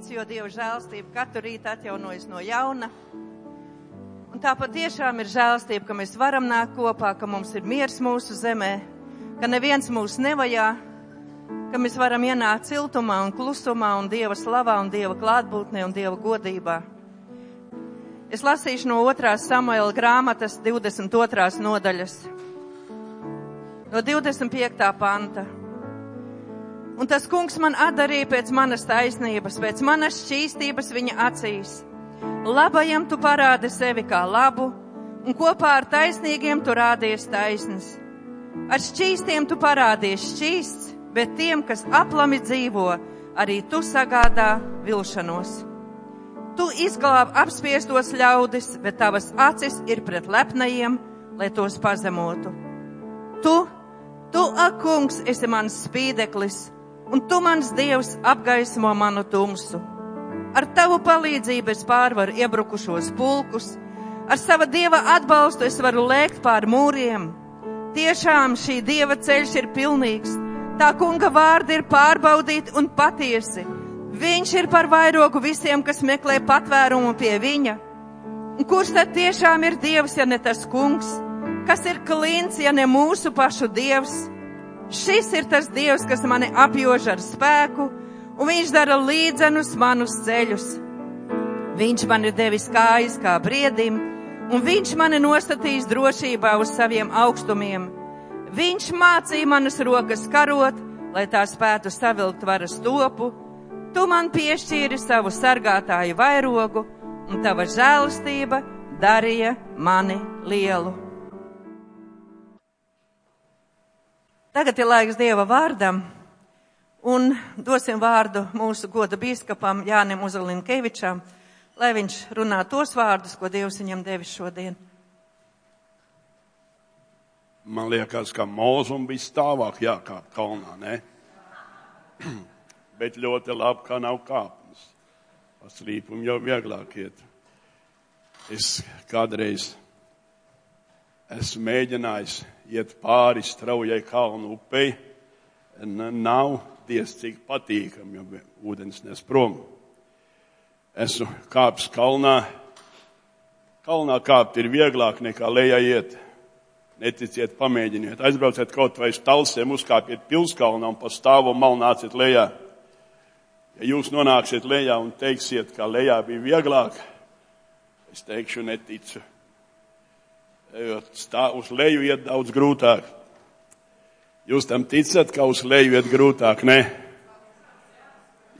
ticu, jo Dieva žēlstība katru rītu atjaunojas no jauna. Un tā patiešām ir žēlstība, ka mēs varam nākt kopā, ka mums ir miers mūsu zemē, ka neviens mūs nevajā, ka mēs varam ienākt siltumā un klusumā un Dieva slavā un Dieva klātbūtnē un Dieva godībā. Es lasīšu no 2. Samuela grāmatas 22. nodaļas, no 25. panta. Un tas kungs man atdarīja pēc manas taisnības, pēc manas šķīstības viņa acīs. Labajam tu parādi sevi kā labu, un kopā ar taisnīgiem tu rādies taisnes. Ar šķīstiem tu parādies šķīsts, bet tiem, kas aplami dzīvo, arī tu sagādā vilšanos. Tu izglāb apspiestos ļaudis, bet tavas acis ir pret lepnajiem, lai tos pazemotu. Tu, tu, ak, kungs, esi mans spīdeklis, un tu mans dievs apgaismo manu tumsu. Ar tavu palīdzību es pārvaru iebrukušos pulkus, ar sava dieva atbalstu es varu lēkt pār mūriem. Tiešām šī dieva ceļš ir pilnīgs, tā kunga vārdi ir pārbaudīti un patiesi Viņš ir par vairogu visiem, kas meklē patvērumu pie viņa. Un kurš tad tiešām ir Dievs, ja ne tas kungs? Kas ir klīns, ja ne mūsu pašu Dievs? Šis ir tas Dievs, kas mani apjož ar spēku, un viņš dara līdzenus manus ceļus. Viņš man ir devis kājas kā briedim, un viņš mani nostatīs drošībā uz saviem augstumiem. Viņš mācīja manas rokas karot, lai tā spētu savilkt varas topu Tu man piešķīri savu sargātāju vairogu, un tava žēlastība darīja mani lielu. Tagad ir laiks Dieva vārdam, un dosim vārdu mūsu goda bīskapam Jānim Uzalinkevičam, lai viņš runā tos vārdus, ko Dievs viņam devis šodien. Man liekas, ka mūzum bija stāvāk jākāp kalnā, ne? bet ļoti labi, ka nav kāpnes. Pa slīpumu jau vieglāk iet. Es kādreiz esmu mēģinājis iet pāri straujai kalnu upei. Nav diez cik patīkami, jo ūdens nes prom. Esmu kāpis kalnā. Kalnā kāpt ir vieglāk nekā lejā iet. Neticiet, pamēģiniet. Aizbrauciet kaut vai uz talsiem, uzkāpiet pilskalnā un pa stāvu malnāciet lejā. Ja jūs nonāksiet lejā un teiksiet, ka lejā bija vieglāk, es teikšu, neticu. Jo stā, uz leju iet daudz grūtāk. Jūs tam ticat, ka uz leju iet grūtāk? Nē.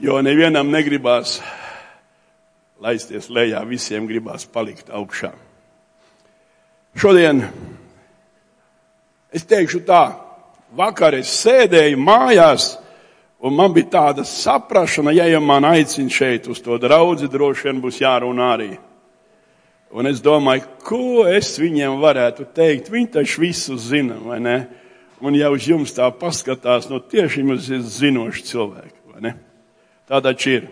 Jo nevienam negribās laisties lejā, visiem gribās palikt augšā. Šodien es teikšu tā, vakar es sēdēju mājās Un man bija tāda saprašana, ja jau man aicina šeit uz to draudzi, droši vien būs jārunā arī. Un es domāju, ko es viņiem varētu teikt. Viņi taču visu zina, vai ne? Un ja uz jums tā paskatās, no tieši jums ir zinoši cilvēki, vai ne? Tā taču ir.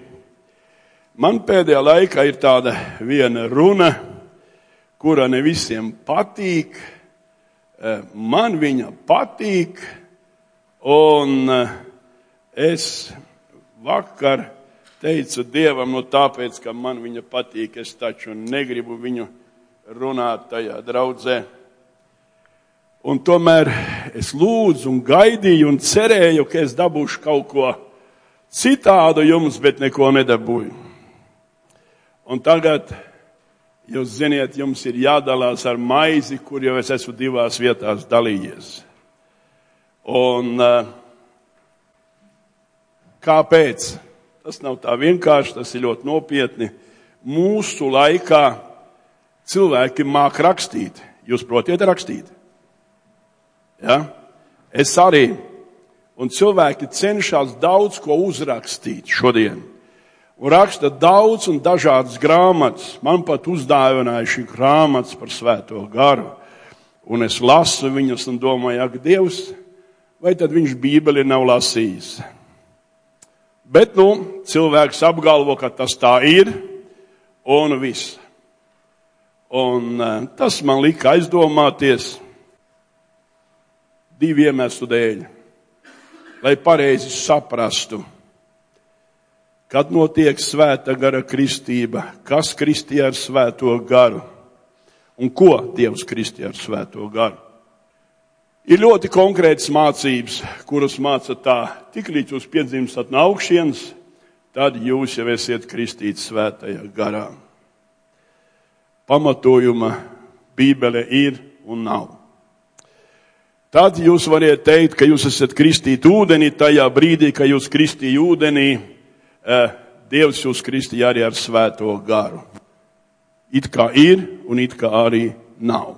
Man pēdējā laikā ir tāda viena runa, kura ne visiem patīk. Eh, man viņa patīk, un uh, Es vakar teicu Dievam, nu tāpēc, ka man viņa patīk, es taču negribu viņu runāt tajā draudzē. Un tomēr es lūdzu un gaidīju un cerēju, ka es dabūšu kaut ko citādu jums, bet neko nedabūju. Un tagad, jūs ziniet, jums ir jādalās ar maizi, kur jau es esmu divās vietās dalījies. Un uh, Kāpēc? Tas nav tā vienkārši, tas ir ļoti nopietni. Mūsu laikā cilvēki māk rakstīt. Jūs protiet rakstīt? Ja? Es arī. Un cilvēki cenšas daudz ko uzrakstīt šodien. Un raksta daudz un dažādas grāmatas. Man pat uzdāvināja šī grāmatas par svēto garu. Un es lasu viņus un domāju, ak, Dievs, vai tad viņš Bībeli nav lasījis? Bet, nu, cilvēks apgalvo, ka tas tā ir, un viss. Un uh, tas man lika aizdomāties divu iemeslu dēļ, lai pareizi saprastu. kad notiek svēta gara kristība, kas kristīja ar svēto garu un ko Dievs kristīja ar svēto garu. Ir ļoti konkrētas mācības, kuras māca tā, tik līdz jūs piedzimstat no augšienes, tad jūs jau esiet kristīti svētajā garā. Pamatojuma Bībele ir un nav. Tad jūs variet teikt, ka jūs esat kristīti ūdenī tajā brīdī, kad jūs kristīja ūdenī, eh, Dievs jūs kristīja arī ar svēto garu. It kā ir un it kā arī nav.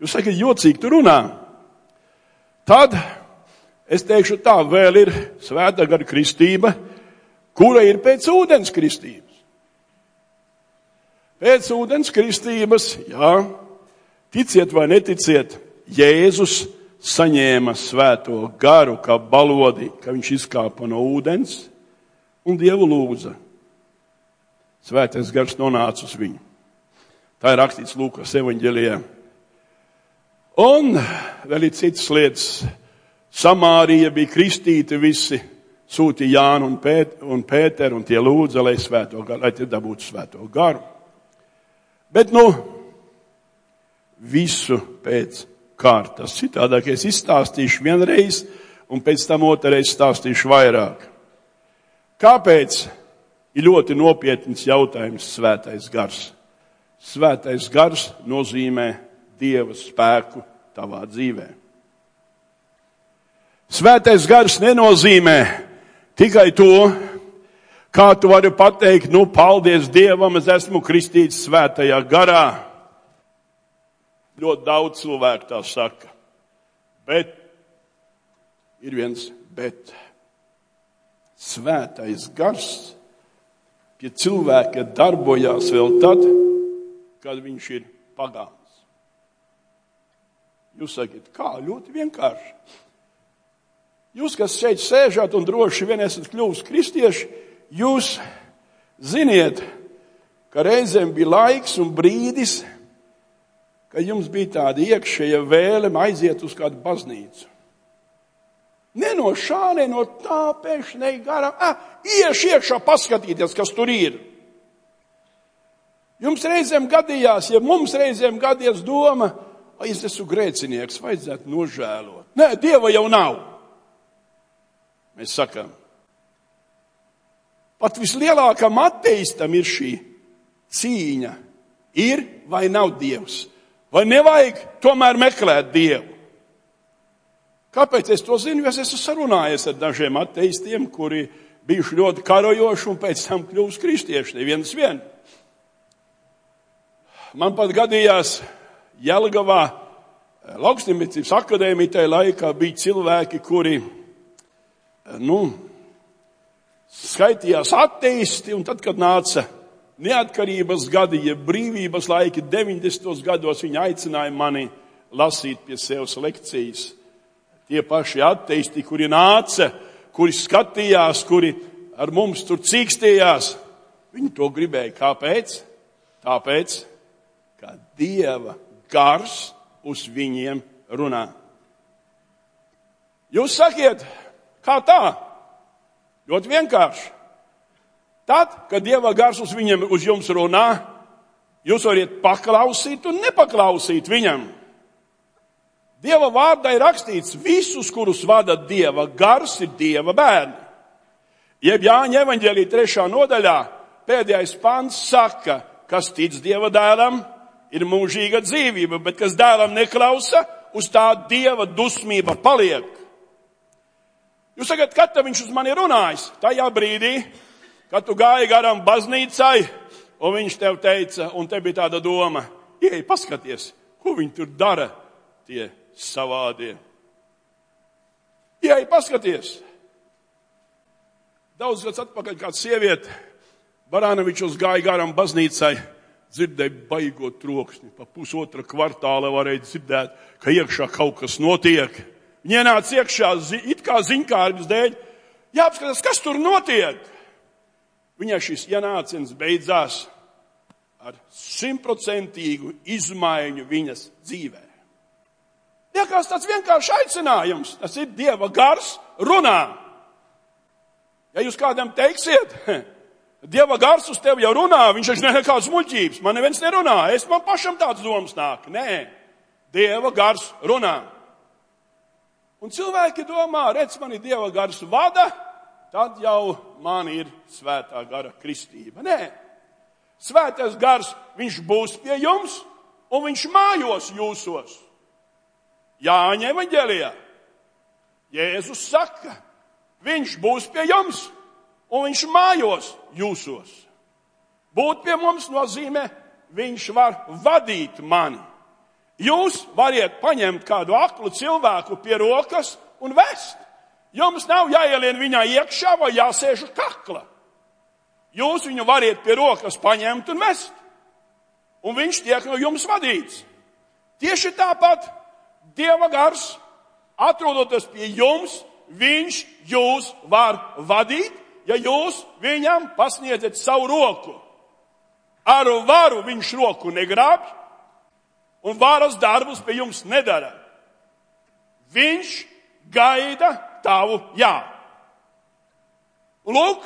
Jūs sakat, jocīgi tur runā. Tad es teikšu tā, vēl ir svēta gara kristība, kura ir pēc ūdens kristības. Pēc ūdens kristības, jā, ticiet vai neticiet, Jēzus saņēma svēto garu kā balodi, ka viņš izkāpa no ūdens un Dievu lūdza. Svētais gars nonāca uz viņu. Tā ir rakstīts Lūkas evaņģēlijā. Un vēl ir citas lietas. Samārija bija kristīti visi, sūtīja Jānu un, Pēt, un Pēteru, un tie lūdza, lai, svēto, lai tie dabūtu svēto garu. Bet, nu, visu pēc kārtas. Citādāk es izstāstīšu vienreiz, un pēc tam otrreiz stāstīšu vairāk. Kāpēc ir ļoti nopietns jautājums svētais gars? Svētais gars nozīmē Dieva spēku tavā dzīvē. Svētais gars nenozīmē tikai to, kā tu vari pateikt, nu, paldies Dievam, es esmu kristīts svētajā garā. Ļoti daudz cilvēku tā saka. Bet ir viens bet. Svētais gars pie cilvēka darbojās vēl tad, kad viņš ir pagāns. Jūs sakat, kā ļoti vienkārši. Jūs, kas šeit sēžat un droši vien esat kļuvusi kristieši, jūs ziniet, ka reizēm bija laiks un brīdis, kad jums bija tāda iekšēja vēlme aiziet uz kādu baznīcu. Ne no šā, ne no tā pēkšņi garām. Ah, iešu iekšā, paskatīties, kas tur ir. Jums reizēm gadījās, ja mums reizēm gadījās doma, vai es esmu grēcinieks, vajadzētu nožēlot. Nē, Dieva jau nav. Mēs sakām, pat vislielākam ateistam ir šī cīņa. Ir vai nav Dievs? Vai nevajag tomēr meklēt Dievu? Kāpēc es to zinu? Jo es esmu sarunājies ar dažiem ateistiem, kuri bijuši ļoti karojoši un pēc tam kļuvuši kristieši. Neviens vien. Man pat gadījās Jelgavā eh, Laukstimniecības akadēmija tajā laikā bija cilvēki, kuri, eh, nu, skaitījās ateisti, un tad, kad nāca neatkarības gadi, ja brīvības laiki 90. gados viņi aicināja mani lasīt pie sevis lekcijas. Tie paši atteisti, kuri nāca, kuri skatījās, kuri ar mums tur cīkstījās, viņi to gribēja. Kāpēc? Tāpēc, ka Dieva gars uz viņiem runā. Jūs sakiet, kā tā? Ļoti vienkārši. Tad, kad Dieva gars uz viņiem, uz jums runā, jūs varat paklausīt un nepaklausīt viņam. Dieva vārdā ir rakstīts, visus, kurus vada Dieva gars, ir Dieva bērni. Jeb Jāņa evaņģēlī trešā nodaļā pēdējais pants saka, kas tic Dieva dēlam, ir mūžīga dzīvība, bet kas dēlam neklausa, uz tā Dieva dusmība paliek. Jūs sakat, kad viņš uz mani runājis? Tajā brīdī, kad tu gāji garām baznīcai, un viņš tev teica, un te bija tāda doma, ieej, paskaties, ko viņi tur dara, tie savādie. Ieej, paskaties. Daudz gads atpakaļ kāda sieviete, Barānovičs gāja garām baznīcai, dzirdēja baigot troksni, pa pusotra kvartāla varēja dzirdēt, ka iekšā kaut kas notiek. Viņa ienāca iekšā, it kā ziņkārības dēļ, jāapskatās, kas tur notiek. Viņai šis ienāciens beidzās ar simtprocentīgu izmaiņu viņas dzīvē. Liekas, tāds vienkārši aicinājums, tas ir Dieva gars runā. Ja jūs kādam teiksiet, Dieva gars uz tevi jau runā, viņš taču nekāds muļķības, man neviens nerunā, es man pašam tāds domas nāk. Nē, Dieva gars runā. Un cilvēki domā, redz, man ir Dieva gars vada, tad jau man ir svētā gara kristība. Nē, svētais gars, viņš būs pie jums un viņš mājos jūsos. Jāņa evaņģēlijā. Jēzus saka, viņš būs pie jums un viņš mājos jūsos. Būt pie mums nozīmē, viņš var vadīt mani. Jūs variet paņemt kādu aklu cilvēku pie rokas un vest. Jums nav jāielien viņā iekšā vai jāsēž uz kakla. Jūs viņu variet pie rokas paņemt un vest. Un viņš tiek no jums vadīts. Tieši tāpat Dieva gars, atrodoties pie jums, viņš jūs var vadīt ja jūs viņam pasniedzat savu roku. Ar varu viņš roku negrābj un varas darbus pie jums nedara. Viņš gaida tavu jā. Lūk,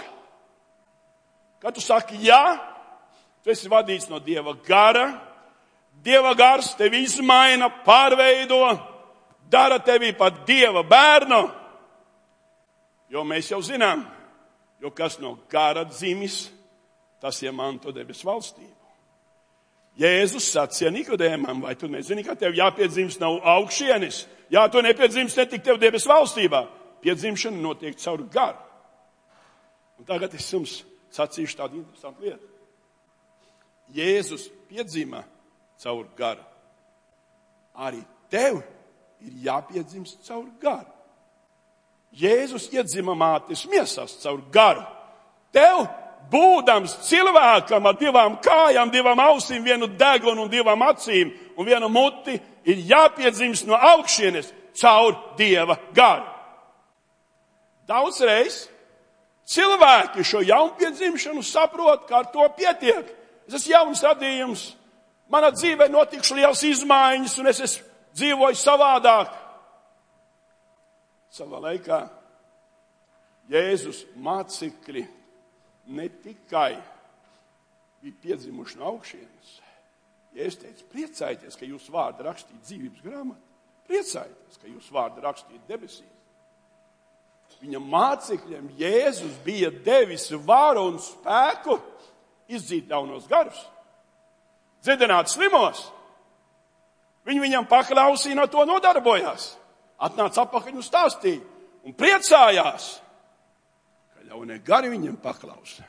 kad tu saki jā, tu esi vadīts no Dieva gara. Dieva gars tevi izmaina, pārveido, dara tevi par Dieva bērnu. Jo mēs jau zinām, jo kas no gara dzimis, tas iemanto debesu valstību. Jēzus sacīja Nikodēmam, vai tu nezini, ka tev jāpiedzimst nav augšienis? Jā, tu nepiedzimst ne tik tev debesu valstībā. Piedzimšana notiek caur garu. Un tagad es jums sacīšu tādu interesantu lietu. Jēzus piedzima caur garu. Arī tev ir jāpiedzimst caur garu. Jēzus iedzima mātes miesas caur garu. Tev, būdams cilvēkam ar divām kājām, divām ausīm, vienu degunu un divām acīm un vienu muti, ir jāpiedzimst no augšienes caur Dieva garu. Daudzreiz cilvēki šo jaunpiedzimšanu saprot, ka ar to pietiek. Es esmu jauns radījums, manā dzīvē notikušas liels izmaiņas un es esmu dzīvojis savādāk savā laikā Jēzus mācekļi ne tikai bija piedzimuši no augšienes. Jēzus teica, priecājieties, ka jūs vārdu rakstīt dzīvības grāmatā. Priecājieties, ka jūs vārdu rakstīt debesīs. Viņa mācekļiem Jēzus bija devis varu un spēku izdzīt jaunos garus, dziedināt slimos. Viņi viņam paklausīja, no to nodarbojās atnāca atpakaļ un stāstīja un priecājās, ka ļaunie gari viņam paklausa.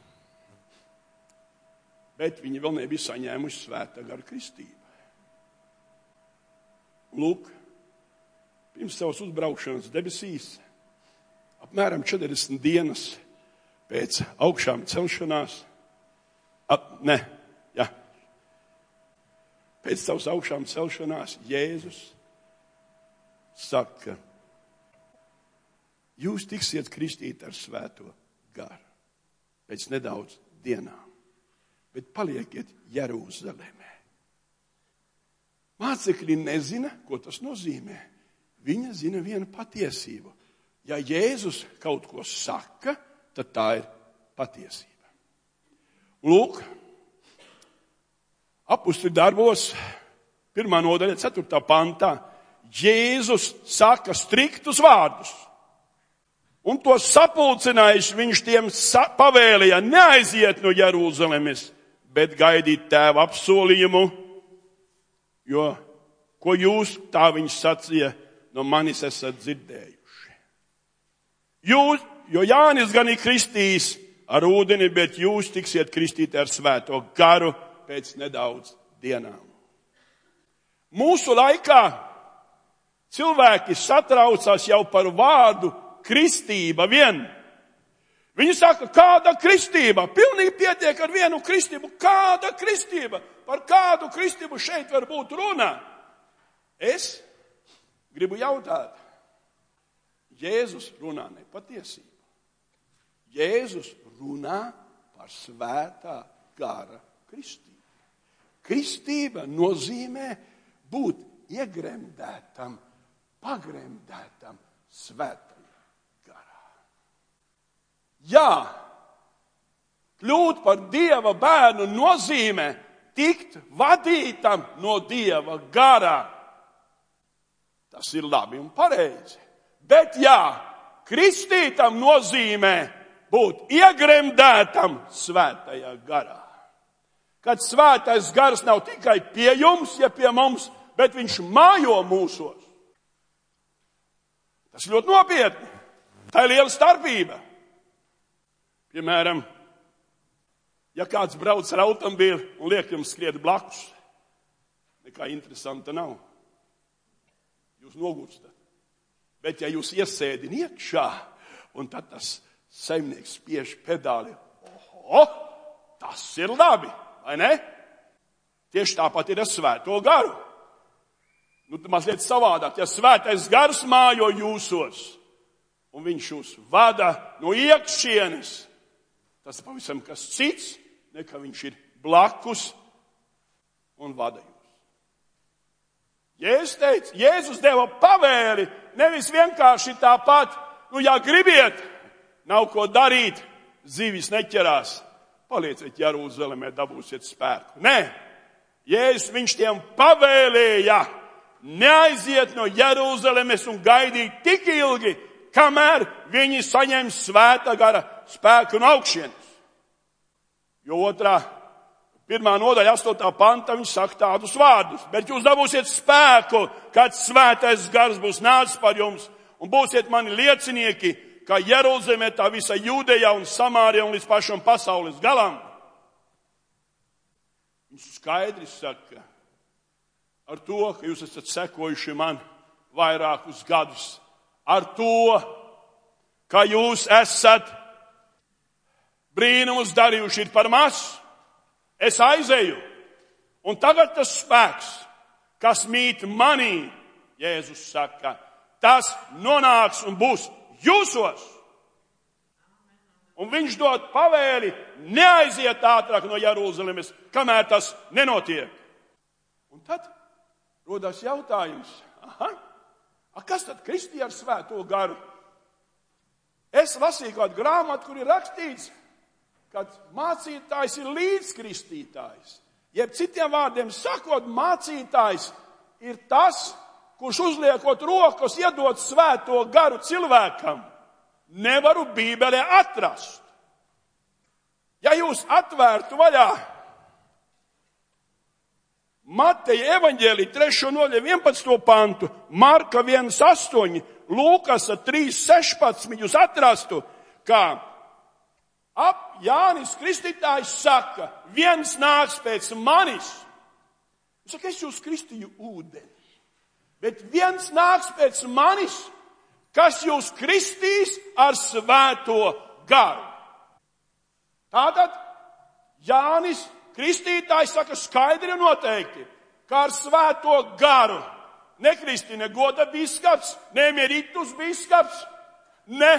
Bet viņi vēl nebija saņēmuši svētā gara kristību. Lūk, pirms savas uzbraukšanas debesīs, apmēram 40 dienas pēc augšām celšanās, ap, ne, ja, pēc savas augšām celšanās Jēzus saka, jūs tiksiet kristīti ar svēto garu pēc nedaudz dienām, bet palieciet Jeruzalemē. Mācekļi nezina, ko tas nozīmē. Viņa zina vienu patiesību. Ja Jēzus kaut ko saka, tad tā ir patiesība. Lūk, apakstu darbos, pirmā nodaļa, ceturtā pantā Jēzus saka striktus vārdus. Un to sapulcinājis viņš tiem pavēlēja neaiziet no Jeruzalemes, bet gaidīt tēva apsolījumu, jo, ko jūs, tā viņš sacīja, no manis esat dzirdējuši. Jūs, jo Jānis gan ir kristījis ar ūdeni, bet jūs tiksiet kristīti ar svēto garu pēc nedaudz dienām. Mūsu laikā Cilvēki satraucās jau par vārdu kristība vien. Viņi saka, kāda kristība? Pilnīgi pietiek ar vienu kristību. Kāda kristība? Par kādu kristību šeit var būt runa? Es gribu jautāt. Jēzus runā ne patiesību. Jēzus runā par svētā gara kristību. Kristība nozīmē būt iegremdētam pagremdētam svētajā garā. Jā, kļūt par Dieva bērnu nozīmē tikt vadītam no Dieva garā. Tas ir labi un pareizi. Bet jā, kristītam nozīmē būt iegremdētam svētajā garā. Kad svētais gars nav tikai pie jums, ja pie mums, bet viņš mājo mūsos. Tas ļoti nopietni. Tā ir liela starpība. Piemēram, ja kāds brauc ar automobīlu un liek jums skriet blakus, nekā interesanta nav. Jūs nogūstat. Bet ja jūs iesēdin iekšā, un tad tas saimnieks spiež pedāli, oho, tas ir labi, vai ne? Tieši tāpat ir ar svēto garu. Nu, mazliet savādāk, ja svētais gars mājo jūsos, un viņš jūs vada no iekšienes, tas ir pavisam kas cits, nekā viņš ir blakus un vada jūs. Jēzus teica, Jēzus deva pavēli, nevis vienkārši tāpat, nu, ja gribiet, nav ko darīt, zivis neķerās, palieciet Jeruzalemē, dabūsiet spēku. Nē, Jēzus viņš tiem pavēlēja, neaiziet no Jeruzalemes un gaidīt tik ilgi, kamēr viņi saņem svēta gara spēku un augšienes. Jo otrā, pirmā nodaļa, astotā panta, viņš saka tādus vārdus. Bet jūs dabūsiet spēku, kad svētais gars būs nācis par jums un būsiet mani liecinieki, kā Jeruzaleme, tā visa Jūdeja un Samārija un līdz pašam pasaules galam. Viņš skaidri saka, ar to, ka jūs esat sekojuši man vairākus gadus, ar to, ka jūs esat brīnumus darījuši ir par masu. Es aizēju, un tagad tas spēks, kas mīt manī, Jēzus saka, tas nonāks un būs jūsos. Un viņš dod pavēli neaiziet ātrāk no Jeruzalemes, kamēr tas nenotiek. Un tad rodas jautājums, aha, a kas tad kristīja ar svēto garu? Es lasīju kādu grāmatu, kur ir rakstīts, kad mācītājs ir līdzkristītājs. Jeb citiem vārdiem sakot, mācītājs ir tas, kurš uzliekot rokas iedod svēto garu cilvēkam. Nevaru Bībelē atrast. Ja jūs atvērtu vaļā Mateja evaņģēlī 3. noļa 11. pantu, Marka 1.8, Lūkas 3.16, jūs atrastu, kā Ap Jānis Kristītājs saka, viens nāks pēc manis. Viņš saka, es jūs kristīju ūdeni, bet viens nāks pēc manis, kas jūs kristīs ar svēto garu. Tātad Jānis Kristītājs saka skaidri un noteikti, ka ar svēto garu ne goda biskaps, ne emeritus biskaps, ne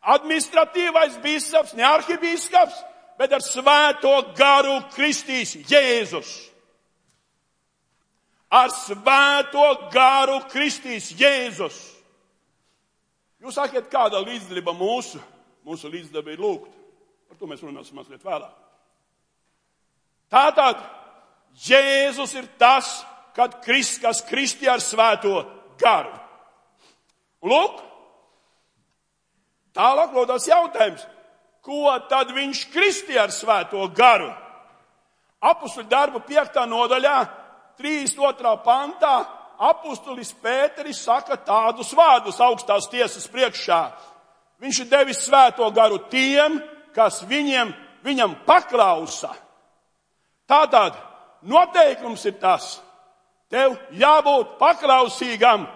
administratīvais bīskaps, ne arhibīskaps, bet ar svēto garu kristīs Jēzus. Ar svēto garu kristīs Jēzus. Jūs sakiet, kāda līdzdalība mūsu, mūsu līdzdalība ir lūgt. Par to mēs runāsim mazliet vēlāk. Tātad Jēzus ir tas, kad Krist, kas kristi ar svēto garu. Lūk, Tālāk rodas jautājums, ko tad viņš kristi ar svēto garu? Apustuļu darba 5. nodaļā, 32. pantā, apustulis Pēteris saka tādus vārdus augstās tiesas priekšā. Viņš ir devis svēto garu tiem, kas viņiem, viņam paklausa. Tātad noteikums ir tas, tev jābūt paklausīgam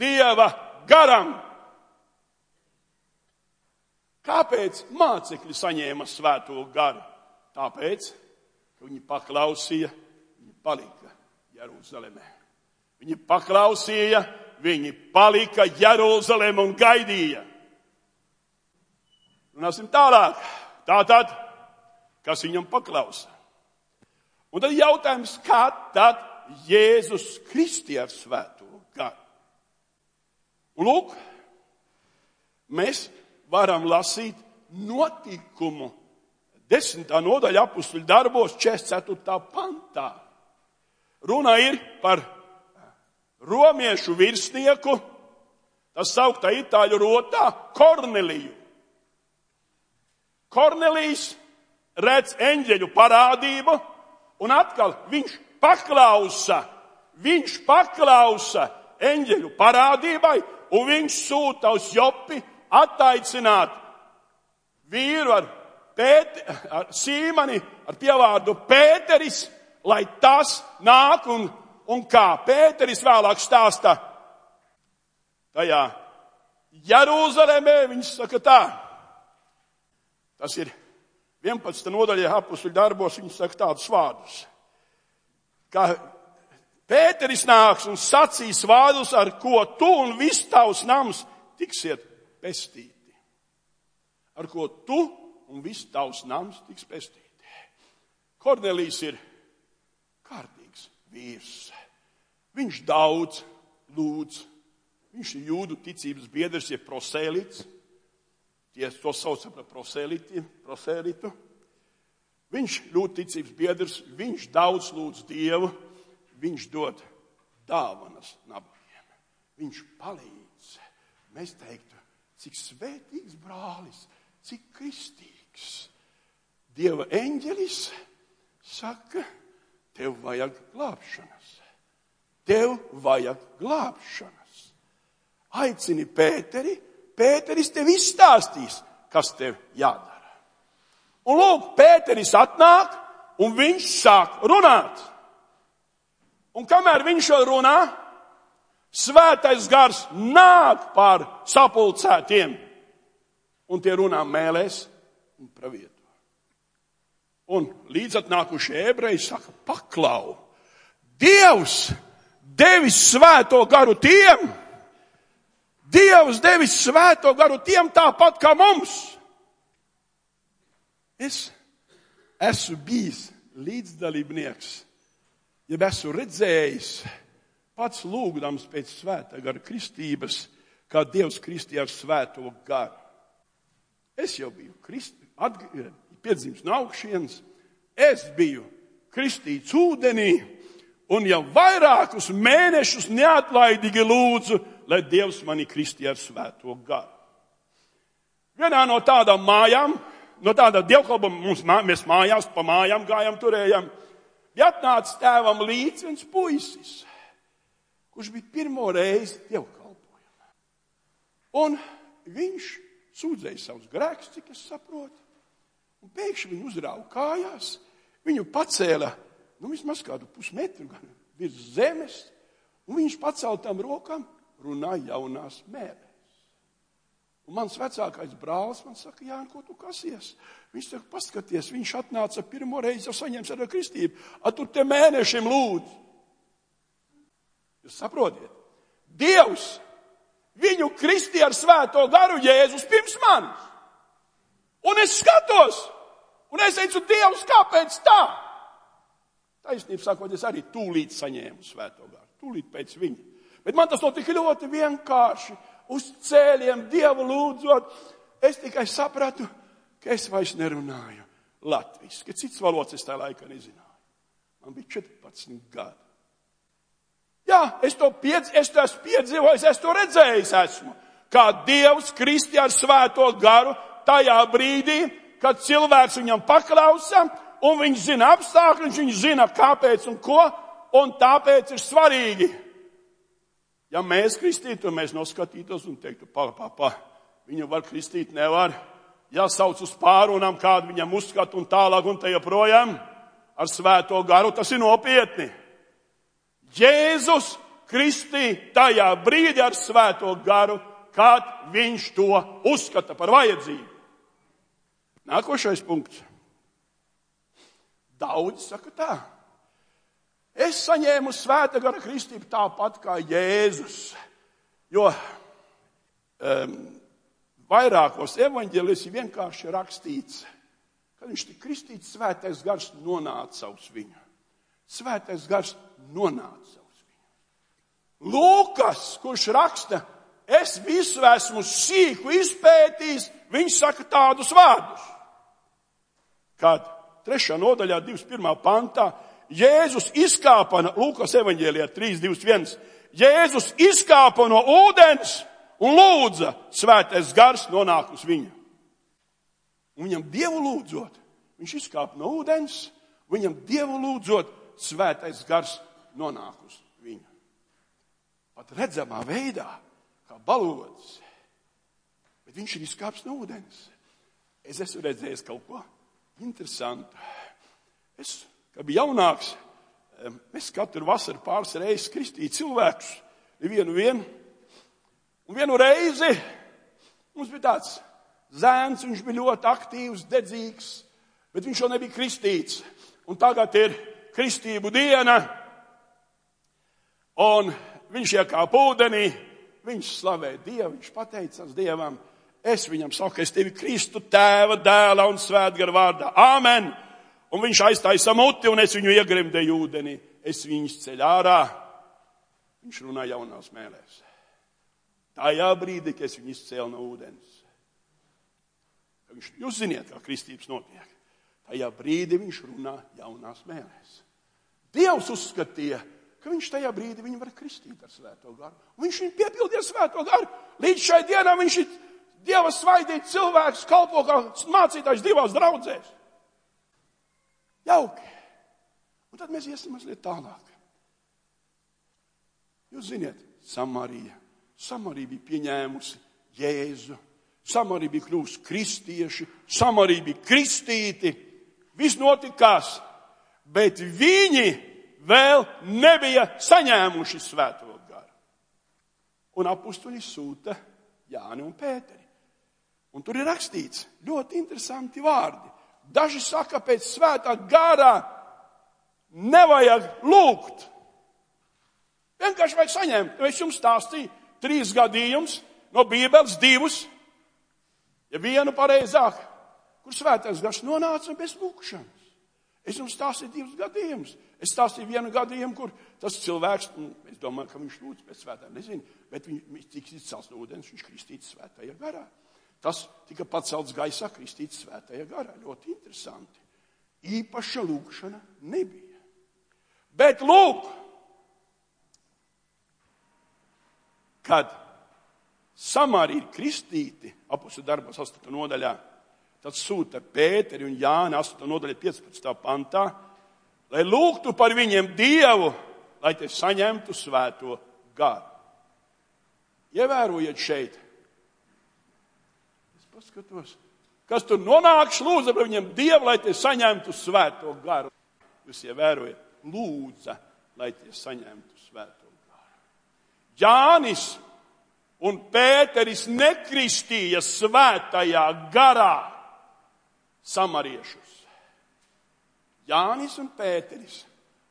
Dieva garam. Kāpēc mācekļi saņēma svēto garu? Tāpēc, ka viņi paklausīja, viņi palika Jeruzalemē. Viņi paklausīja, viņi palika Jeruzalemē un gaidīja. Runāsim tālāk. Tātad, kas viņam paklausa? Un tad jautājums, kā tad Jēzus Kristi ar svēto garu? Lūk, mēs varam lasīt notikumu desmitā nodaļa apakstuļu darbos 44. pantā. Runa ir par romiešu virsnieku, tas sauktā itāļu rotā Korneliju. Kornelijs redz eņģeļu parādību, un atkal viņš paklausa, viņš paklausa eņģeļu parādībai, un viņš sūta uz Jopi attaicināt vīru ar, pēt, ar sīmani, ar pievārdu Pēteris, lai tas nāk un, un kā Pēteris vēlāk stāsta tajā Jerūzalemē, viņš saka tā. Tas ir 11. nodaļā apakstuļu darbos, viņš saka tādus vārdus. Kā Pēteris nāks un sacīs vārdus, ar ko tu un viss tavs nams tiksiet pestīti. Ar ko tu un viss tavs nams tiks pestīti. Kornelijs ir kārtīgs vīrs. Viņš daudz lūdz. Viņš ir jūdu ticības biedrs, ir prosēlīts. Tie to sauc par prosēlitu. Viņš ļoti ticības biedrs, viņš daudz lūdz Dievu, viņš dod dāvanas nabagiem. Viņš palīdz. Mēs teiktu, cik svētīgs brālis, cik kristīgs. Dieva eņģelis saka, tev vajag glābšanas. Tev vajag glābšanas. Aicini Pēteri, Pēteris tev izstāstīs, kas tev jādara. Un lūk, Pēteris atnāk un viņš sāk runāt. Un kamēr viņš jau runā, svētais gars nāk pār sapulcētiem, un tie runā mēlēs un pravieto. Un līdzatnākušie ebreji saka, paklau, Dievs devis svēto garu tiem, Dievs devis svēto garu tiem tāpat kā mums. Es esmu bijis līdzdalībnieks, ja esmu redzējis, pats lūgdams pēc svētā gara kristības, kā Dievs kristīja ar svēto garu. Es jau biju piedzimis no augšienes, es biju kristīts ūdenī un jau vairākus mēnešus neatlaidīgi lūdzu, lai Dievs mani kristīja ar svēto garu. Vienā no tādām mājām, no tāda dievkalpām mums, mēs mājās pa mājām gājām, turējām, bija atnācis tēvam līdzi viens puisis, kurš bija pirmo reizi dievkalpojumā. Un viņš sūdzēja savus grēkus, cik es saprotu, un pēkšņi viņu uzrāva kājās, viņu pacēla, nu vismaz kādu pusmetru virs zemes, un viņš paceltām rokām runāja jaunās mērēs. Un mans vecākais brālis man saka, Jā, ko tu kasies? Viņš saka, paskaties, viņš atnāca pirmo reizi, jau saņēmis ar kristību, a tu te mēnešiem lūdzu. Jūs saprotiet? Dievs viņu kristīja ar svēto garu Jēzus pirms manis. Un es skatos, un es teicu, Dievs, kāpēc tā? Taisnība sakot, es arī tūlīt saņēmu svēto garu, tūlīt pēc viņa. Bet man tas notika ļoti vienkārši uz ceļiem, Dievu lūdzot, es tikai sapratu, ka es vairs nerunāju latviešu, ka cits valodas es tajā laikā nezināju. Man bija 14 gadi. Jā, es to, piedz, es to esmu piedzīvojis, es to redzējis esmu. Kā Dievs kristi ar svēto garu tajā brīdī, kad cilvēks viņam paklausa, un viņš zina apstākļus, viņš zina kāpēc un ko, un tāpēc ir svarīgi Ja mēs kristītu, mēs noskatītos un teiktu, pa, pa, pa, viņu var kristīt, nevar. Ja sauc uz pārunām, kādu viņam uzskata un tālāk un te joprojām ar svēto garu, tas ir nopietni. Jēzus kristī tajā brīdī ar svēto garu, kad viņš to uzskata par vajadzību. Nākošais punkts. Daudz saka tā. Es saņēmu svēta gara kristību tāpat kā Jēzus. Jo um, vairākos evaņģēlis ir vienkārši rakstīts, ka viņš tik kristīts, svētais gars nonāca uz viņu. Svētais gars nonāca uz viņu. Lūkas, kurš raksta es visu esmu sīku izpētījis, viņš saka tādus vārdus. Kad trešā nodaļā, 21. pantā, Jēzus izkāpa no Lūkas evaņģēlijā 3.21. Jēzus izkāpa no ūdens un lūdza svētais gars nonāk uz viņu. Un viņam dievu lūdzot, viņš izkāpa no ūdens, viņam dievu lūdzot, svētais gars nonāk uz viņu. Pat redzamā veidā, kā balodis, bet viņš ir izkāpis no ūdens. Es esmu redzējis kaut ko interesantu. Es, kad biju jaunāks, es katru vasaru pāris reizes kristīju cilvēkus, nevienu vienu. Un vienu reizi mums bija tāds zēns, viņš bija ļoti aktīvs, dedzīgs, bet viņš jau nebija kristīts. Un tagad ir kristību diena, un viņš iekāpa ūdenī, viņš slavē Dievu, viņš pateicās Dievam. Es viņam saku, es tevi Kristu tēva, dēla un svētgara vārdā. Āmen! Un viņš aiztaisa muti, un es viņu iegrimdēju ūdenī. Es viņus ceļ ārā. Viņš runā jaunās mēlēs. Tajā brīdī, kad es viņu izcēlu no ūdens. Viņš, jūs ziniet, kā kristības notiek. Tajā brīdī viņš runā jaunās mēlēs. Dievs uzskatīja, ka viņš tajā brīdī viņu var kristīt ar svēto garu. Un viņš viņu piepildīja svēto garu. Līdz šai dienai viņš ir Dieva svaidīts cilvēks, kalpo kā mācītājs divās draudzēs. Jauki. Un tad mēs iesim mazliet tālāk. Jūs ziniet, Samarija Samarija bija pieņēmusi Jēzu, Samarija bija kļuvusi kristieši, Samarija bija kristīti. Viss notikās, bet viņi vēl nebija saņēmuši svēto garu. Un apstuļi sūta Jāni un Pēteri. Un tur ir rakstīts ļoti interesanti vārdi. Daži saka, pēc svētā garā nevajag lūgt. Vienkārši vajag saņemt. Es jums stāstīju, trīs gadījumus, no Bībeles divus, ja vienu pareizāk, kur svētais gars nonāca bez lūkšanas. Es jums stāstīju divus gadījumus. Es stāstīju vienu gadījumu, kur tas cilvēks, nu, es domāju, ka viņš lūdz pēc svētā, nezinu, bet viņš tiks izcelts no ūdens, viņš kristīts svētajā garā. Tas tika pacelts gaisā, kristīts svētajā garā. Ļoti interesanti. Īpaša lūkšana nebija. Bet lūk, kad Samāri ir kristīti, apustu darbos 8. nodaļā, tad sūta Pēteri un Jāni 8. nodaļā 15. pantā, lai lūgtu par viņiem Dievu, lai te saņemtu svēto garu. Ievērojiet šeit. Paskatos, kas tur nonāks, lūdza par viņiem Dievu, lai te saņemtu svēto garu. Jūs ievērojat, lūdza, lai te saņemtu svēto Jānis un Pēteris nekristīja svētajā garā samariešus. Jānis un Pēteris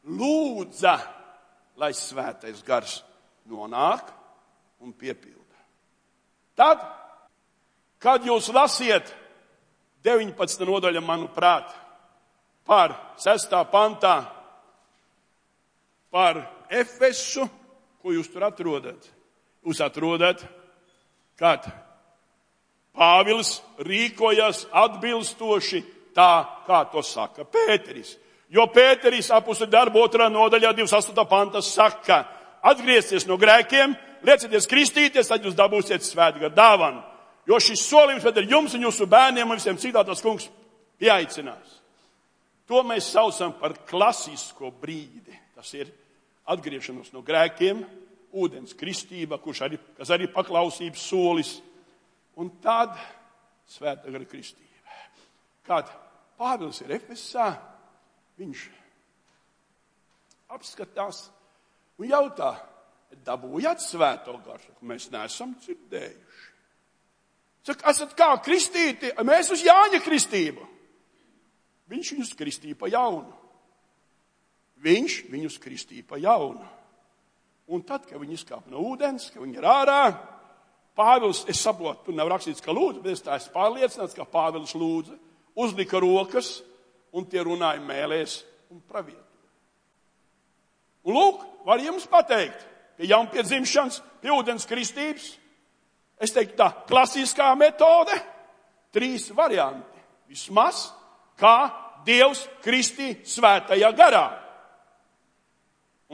lūdza, lai svētais gars nonāk un piepilda. Tad, kad jūs lasiet 19. nodaļa, manuprāt, par 6. pantā, par Efesu, Ko jūs tur atrodat? Jūs atrodat, kad Pāvils rīkojas atbilstoši tā, kā to saka Pēteris. Jo Pēteris apustu darbu otrā nodaļā 28. panta saka, atgriezties no grēkiem, liecieties kristīties, tad jūs dabūsiet svētgā dāvanu. Jo šis solījums ir jums un jūsu bērniem un visiem citā tas kungs pieaicinās. To mēs saucam par klasisko brīdi. Tas ir atgriešanos no grēkiem, ūdens kristība, arī, kas arī paklausības solis, un tad svēta gara kristība. Kad Pāvils ir Efesā, viņš apskatās un jautā, dabūjāt svēto garu, mēs neesam dzirdējuši. Saka, esat kā kristīti, mēs uz Jāņa kristību. Viņš viņus kristīja pa jaunu. Viņš viņus kristīja pa jaunu. Un tad, kad viņi izkāpa no ūdens, kad viņi ir ārā, Pāvils, es saprotu, tur nav rakstīts, ka lūdzu, bet es tā esmu pārliecināts, ka Pāvils lūdza, uzlika rokas un tie runāja mēlēs un pravietoja. Un lūk, var jums pateikt, pie jaunpiedzimšanas, pie ūdens kristības, es teiktu tā, klasiskā metode, trīs varianti. Vismaz, kā Dievs kristī svētajā garā.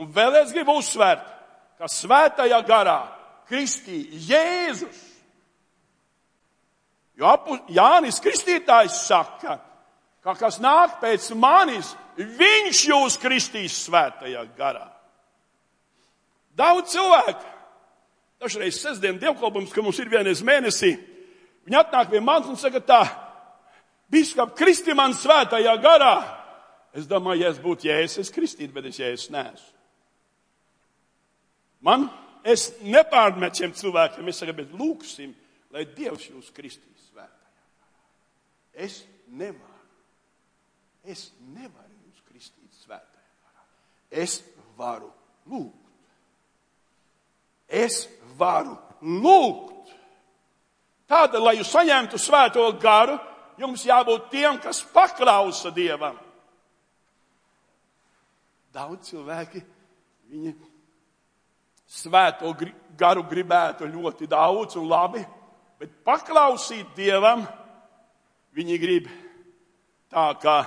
Un vēl es gribu uzsvērt, ka svētajā garā kristī Jēzus. Jo Jānis Kristītājs saka, ka kas nāk pēc manis, viņš jūs kristīs svētajā garā. Daudz cilvēku, dažreiz sestdien dievkalpums, ka mums ir vienreiz mēnesī, viņi atnāk pie manis un saka tā, biskap, kristi man svētajā garā. Es domāju, ja es būtu jēzus, es kristītu, bet es jēzus neesmu. Man, es nepārmetu šiem cilvēkiem, es saku, bet lūksim, lai Dievs jūs kristīs svētajā. Es nevaru, es nevaru jūs kristīt svētajā. Es varu lūgt. Es varu lūgt. Tāda, lai jūs saņemtu svēto garu, jums jābūt tiem, kas paklausa Dievam. Daudz cilvēki, viņi svēto garu gribētu ļoti daudz un labi, bet paklausīt Dievam, viņi grib tā, kā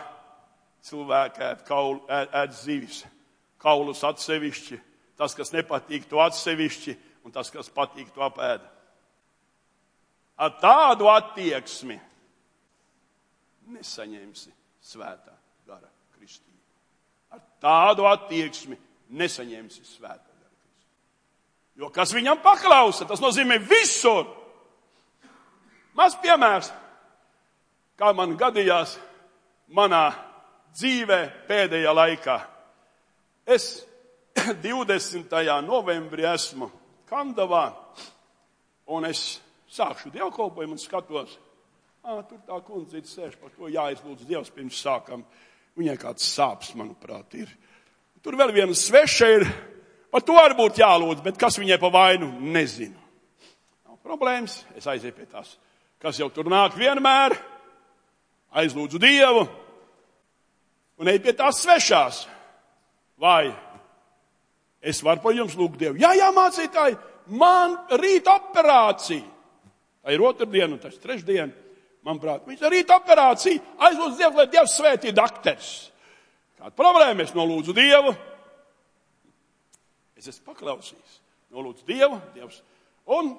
cilvēki ēd, kaulu, ēd, ēd zivis, kaulus atsevišķi, tas, kas nepatīk, to atsevišķi, un tas, kas patīk, to apēda. Ar tādu attieksmi nesaņemsi svētā gara kristību. Ar tādu attieksmi nesaņemsi svētā gara kristību. Jo kas viņam paklausa, tas nozīmē visur. Maz piemērs, kā man gadījās manā dzīvē pēdējā laikā. Es 20. novembrī esmu Kandavā, un es sākšu dievkalpojumu un skatos, À, tur tā kundze ir sēž, par to jāizlūdz Dievs pirms sākam. Viņai kāds sāpes, manuprāt, ir. Tur vēl viena sveša ir, par to arī būtu jālūdz, bet kas viņai pa vainu, nezinu. Nav problēmas, es aizēju pie tās, kas jau tur nāk vienmēr, aizlūdzu Dievu un eju pie tās svešās. Vai es varu par jums lūgt Dievu? Jā, jā, mācītāji, man rīt operācija. Tā ir otrdiena tas ir trešdiena manuprāt, viņš rīt operāciju, aizlūdz Dievu, lai Dievs svētī dakteris. Kāda problēma? Es nolūdzu Dievu. Es esmu paklausījis. Nolūdzu Dievu, Dievs. Un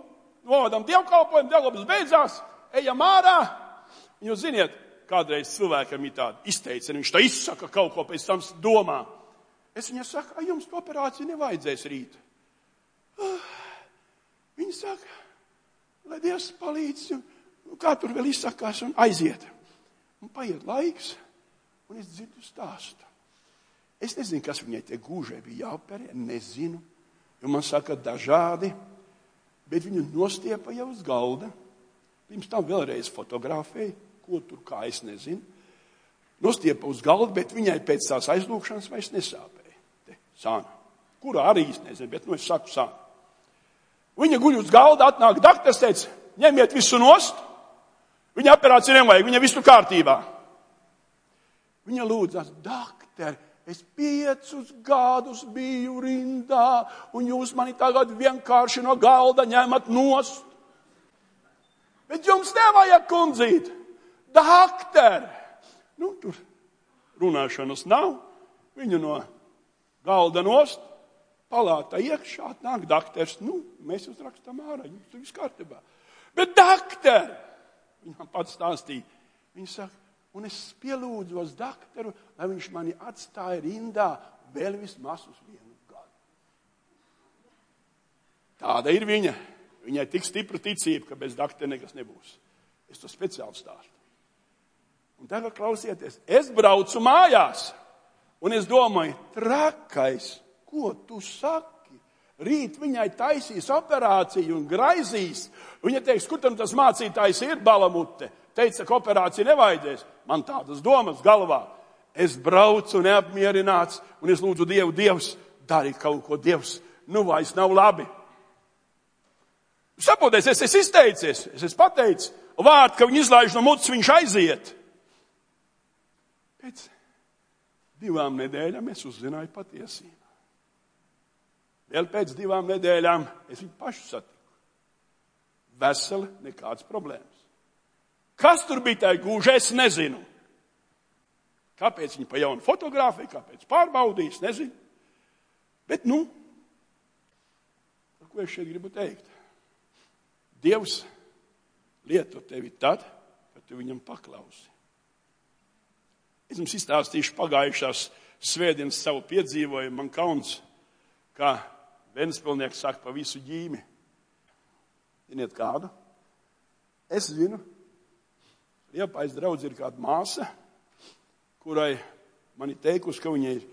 novadam dievkalpojumu, dievkalpojums beidzās, ejam ārā. Jūs ziniet, kādreiz cilvēkam ir tāda izteicina, viņš tā izsaka kaut ko pēc tam domā. Es viņai saku, ai jums to operāciju nevajadzēs rīt. Uh, viņa saka, lai Dievs palīdz nu, kā tur vēl izsakās un aiziet. Un paiet laiks, un es dzirdu stāstu. Es nezinu, kas viņai tie gūžai bija jāoperē, nezinu, jo man saka dažādi, bet viņu nostiepa jau uz galda. Pirms tam vēlreiz fotografēja, ko tur kā es nezinu. Nostiepa uz galda, bet viņai pēc tās aizlūkšanas vairs nesāpēja. Sāna. Kurā arī es nezinu, bet nu es saku sāna. Viņa guļ uz galda, atnāk dakteris, teica, ņemiet visu nost, Viņa operācija nevajag, viņa visu kārtībā. Viņa lūdzas, doktor, es piecus gadus biju rindā, un jūs mani tagad vienkārši no galda ņemat nost. Bet jums nevajag kundzīt, doktor. Nu, tur runāšanas nav. Viņu no galda nost, palāta iekšā, nāk doktors. Nu, mēs jūs rakstam ārā, jums tur viss kārtībā. Bet doktor! Viņa man pats stāstīja. Viņa saka, un es pielūdzos doktoru, lai viņš mani atstāja rindā vēl vismaz uz vienu gadu. Tāda ir viņa. Viņai tik stipra ticība, ka bez doktora nekas nebūs. Es to speciāli stāstu. Un tagad klausieties, es braucu mājās, un es domāju, trakais, ko tu saki? Rīt viņai taisīs operāciju un graizīs. Viņa teiks, kur tam tas mācītājs ir balamute? Teica, ka operācija nevajadzēs. Man tādas domas galvā. Es braucu neapmierināts un es lūdzu Dievu, Dievs, dari kaut ko, Dievs, nu vairs nav labi. Saprotiet, es esmu izteicies, es esmu pateicis, vārdu, ka viņi izlaiž no mutes, viņš aiziet. Pēc divām nedēļām es uzzināju patiesību. Vēl pēc divām nedēļām es viņu pašu satiku. veseli, nekādas problēmas. Kas tur bija tajā gūžā, es nezinu. Kāpēc viņi pa jaunu fotografiju, kāpēc pārbaudīs, nezinu. Bet, nu, ko es šeit gribu teikt? Dievs lieto tevi tad, kad tu viņam paklausi. Es jums izstāstīšu pagājušās svētdienas savu piedzīvojumu. Man kauns, kā Vēnspilnieks saka pa visu ģīmi. Ziniet kādu? Es zinu, Liepais draudz ir kāda māsa, kurai man ir teikusi, ka viņai ir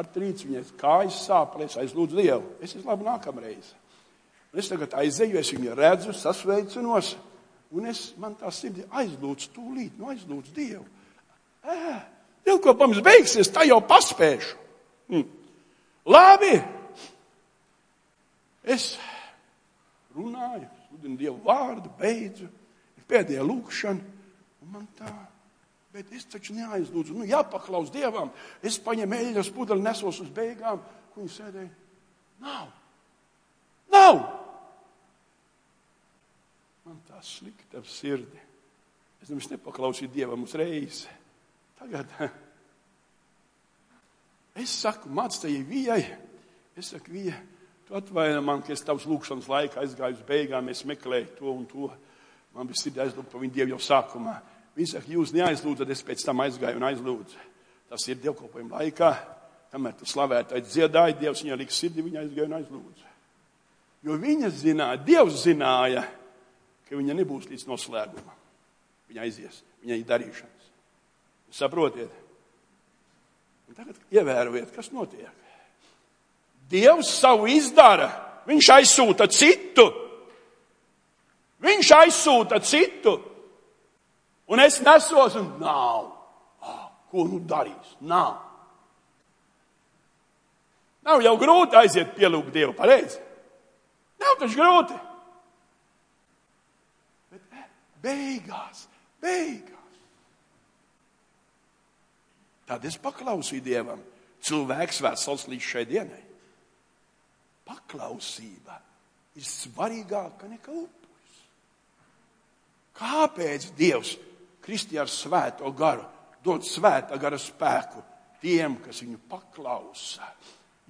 artrīts, viņai kājas sāpēs, aizlūdzu Dievu. Es esmu labi nākamreiz. Un es tagad aizeju, es viņu redzu, sasveicinos, un es, man tā sirdi aizlūdzu tūlīt, nu aizlūdzu Dievu. Ē, Dilkopams beigsies, tā jau paspēšu. Hm. Labi. Es runāju, sludinu Dievu vārdu, beidzu, ir pēdējā lūkšana, un man tā. Bet es taču neaizlūdzu, nu jāpaklaus Dievam. Es paņemu eļļas pudeli, nesos uz beigām, kur viņi sēdēja. Nav. Nav. Man tā slikta sirdi. Es nemaz nepaklausīju Dievam uzreiz. Tagad es saku, māc tai vijai, es saku, vija, tu atvaino man, ka es tavs lūkšanas laikā aizgāju uz beigām, es meklēju to un to. Man bija sirdi aizlūgt par viņu Dievu jau sākumā. Viņi saka, jūs neaizlūdzat, es pēc tam aizgāju un aizlūdzu. Tas ir dievkalpojuma laikā, kamēr tu slavētāji dziedāji, Dievs viņai lika sirdi, viņa aizgāja un aizlūdzu. Jo viņa zināja, Dievs zināja, ka viņa nebūs līdz noslēgumam. Viņa aizies, viņai ir darīšanas. Saprotiet? Un tagad ievērojiet, kas notiek. Dievs savu izdara, viņš aizsūta citu. Viņš aizsūta citu. Un es nesos, un nav. Oh, ko nu darīs? Nav. Nav jau grūti aiziet pielūgt Dievu, pareizi? Nav taču grūti. beigās, beigās. Tad es paklausīju Dievam. Cilvēks vesels līdz šai dienai. Paklausība ir svarīgāka nekā upuris. Kāpēc Dievs Kristi ar svēto garu dod svēta gara spēku tiem, kas viņu paklausa?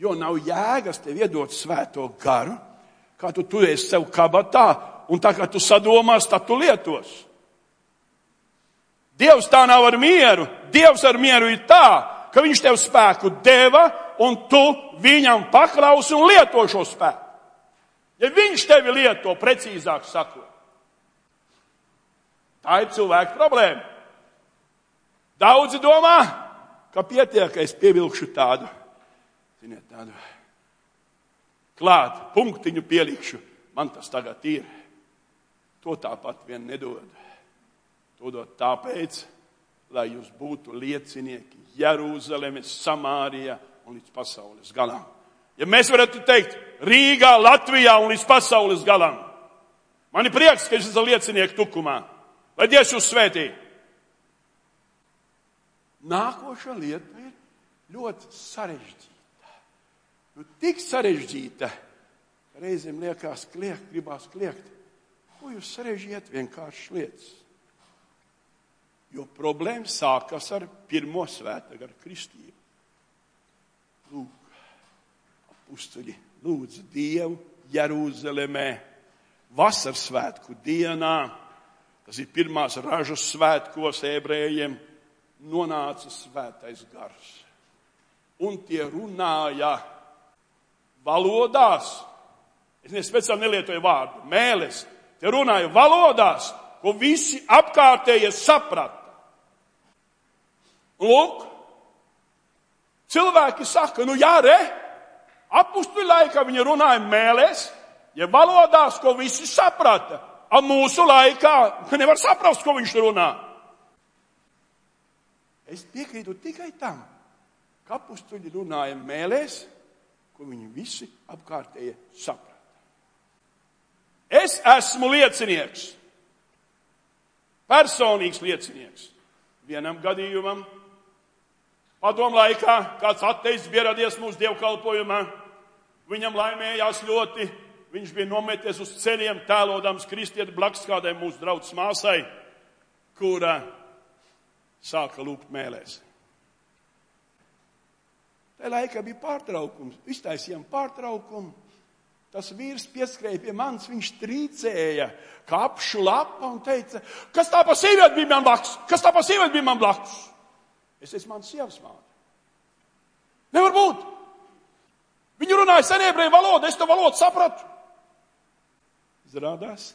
Jo nav jēgas tev iedot svēto garu, kā tu turēsi sev kabatā un tā kā tu sadomās, tad tu lietos. Dievs tā nav ar mieru. Dievs ar mieru ir tā, ka viņš tev spēku deva un tu viņam paklausi un lieto šo spēku. Ja viņš tevi lieto, precīzāk sakot, tā ir cilvēka problēma. Daudzi domā, ka pietiek, ka es pievilkšu tādu, ziniet, tādu klāt, punktiņu pielikšu. Man tas tagad ir. To tāpat vien nedod. To dod tāpēc, lai jūs būtu liecinieki Jeruzalemes, Samārijā un līdz pasaules galam. Ja mēs varētu teikt Rīgā, Latvijā un līdz pasaules galam, man ir prieks, ka es esmu liecinieks tukumā. Lai Dievs jūs svētī. Nākošā lieta ir ļoti sarežģīta. Nu, tik sarežģīta, ka reizēm liekas, kliegt, gribās kliegt. Ko jūs sarežģījat vienkāršas lietas? Jo problēma sākas ar pirmo svētā gara kristību. Lūk, apstuļi lūdzu Dievu Jeruzalemē vasaras svētku dienā. Tas ir pirmās ražas svētkos ebrejiem nonāca svētais gars. Un tie runāja valodās. Es nespeciāli nelietoju vārdu mēles, Te runāju valodās, ko visi apkārtējie saprata. Lūk, cilvēki saka, nu jā, re, apstuļu laikā viņi runāja mēlēs, ja valodās, ko visi saprata. A mūsu laikā nevar saprast, ko viņš runā. Es piekrītu tikai tam, ka apstuļi runāja mēlēs, ko viņi visi apkārtējie saprata. Es esmu liecinieks, personīgs liecinieks. Vienam gadījumam, padomu laikā, kāds atteicis ieradies mūsu dievkalpojumā, viņam laimējās ļoti, viņš bija nometies uz ceļiem, tēlodams kristieti blakus kādai mūsu draudzes māsai, kura sāka lūgt mēlēs. Tajā laikā bija pārtraukums, iztaisījām pārtraukumu. Tas vīrs pieskrēja pie manis, viņš trīcēja, kā apšu lapa un teica, kas tā pa sievieti bija man blakus? Kas tā pa sievieti bija man blakus? Es esmu mans sievas māte. Nevar būt! Viņi runāja senēbrēju valodu, es to valodu sapratu. Izrādās,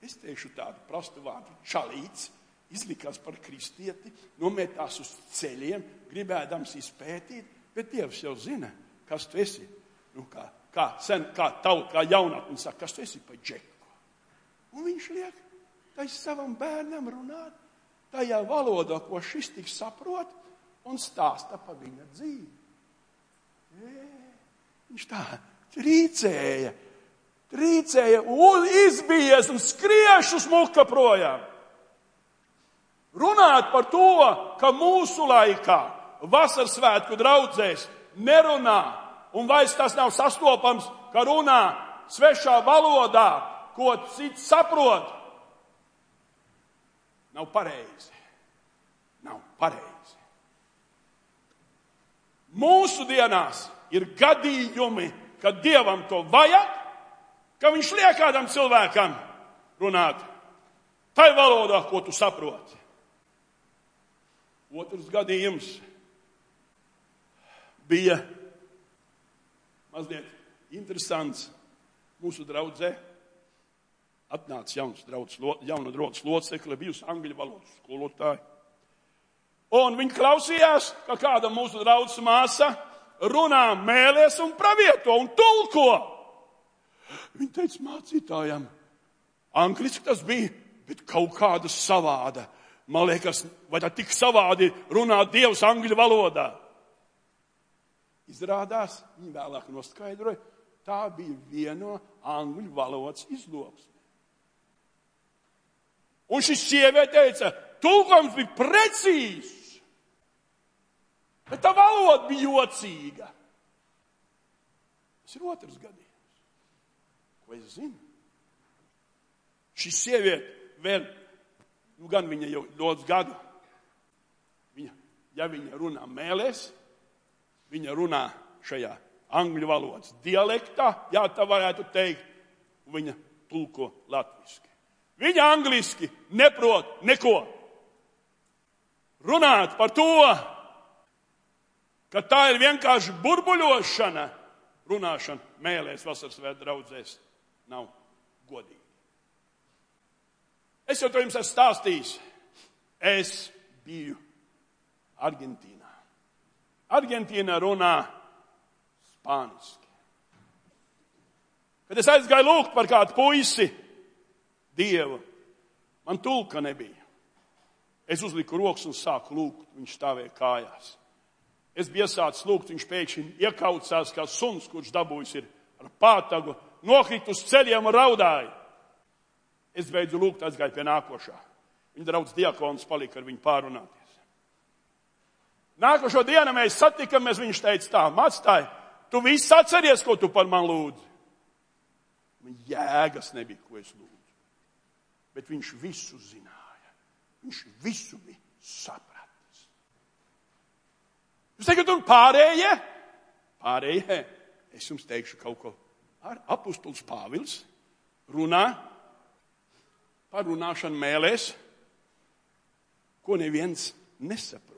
es teikšu tādu prastu vārdu - čalīts, izlikās par kristieti, nometās uz ceļiem, gribēdams izpētīt, bet Dievs jau zina, kas tu esi. Nu, kā, kā sen, kā tauta, kā jaunatni saka, kas tu esi pa džeku. Un viņš liek tai savam bērnam runāt tajā valodā, ko šis tik saprot, un stāsta pa viņa dzīvi. E, viņš tā trīcēja, trīcēja un izbijies un skrieš uz muka projām. Runāt par to, ka mūsu laikā vasaras svētku draudzēs nerunā, un vairs tas nav sastopams, ka runā svešā valodā, ko cits saprot, nav pareizi. Nav pareizi. Mūsu dienās ir gadījumi, kad dievam to vajag, ka viņš liek kādam cilvēkam runāt tai valodā, ko tu saproti. Otrs gadījums bija mazliet interesants. Mūsu draudzē atnāca jauns draugs, jauna draugs locekle, bijusi angļu valodas skolotāja. Un viņi klausījās, ka kāda mūsu draugs māsa runā mēlēs un pravieto un tulko. Viņa teica mācītājam, angliski tas bija, bet kaut kāda savāda. Man liekas, vai tā tik savādi runā Dievs angļu valodā? Izrādās, viņi vēlāk noskaidroja, tā bija viena no angļu valodas izloksme. Un šis sieviete teica, tulkojums bija precīzs, bet tā valoda bija jocīga. Tas ir otrs gadījums. Ko es zinu? Šī sieviete vēl nu, gan viņa jau ļoti gadu, viņa, ja viņa runā mēlēs, viņa runā šajā angļu valodas dialektā, jā, tā varētu teikt, viņa tulko latviski. Viņa angliski neprot neko. Runāt par to, ka tā ir vienkārši burbuļošana, runāšana mēlēs vasaras vēl draudzēs, nav godīgi. Es jau to jums esmu stāstījis. Es biju Argentīnā. Argentīna runā spāniski. Kad es aizgāju lūgt par kādu puisi, dievu, man tulka nebija. Es uzliku rokas un sāku lūgt, viņš stāvēja kājās. Es biju iesācis lūgt, viņš pēkšņi iekaucās kā suns, kurš dabūjis ir ar pātagu, nokrīt uz ceļiem un raudāja. Es beidzu lūgt, aizgāju pie nākošā. Viņa draudz diakons palika ar viņu pārunāties. Nākošo dienu mēs satikamies, viņš teica tā, mācītāji, tu viss atceries, ko tu par mani lūdzi. Man jēgas nebija, ko es lūdzu. Bet viņš visu zināja. Viņš visu bija sapratis. Jūs teikat, un pārējie? Pārējie, es jums teikšu kaut ko. Ar apustulis Pāvils runā par runāšanu mēlēs, ko neviens nesaprot.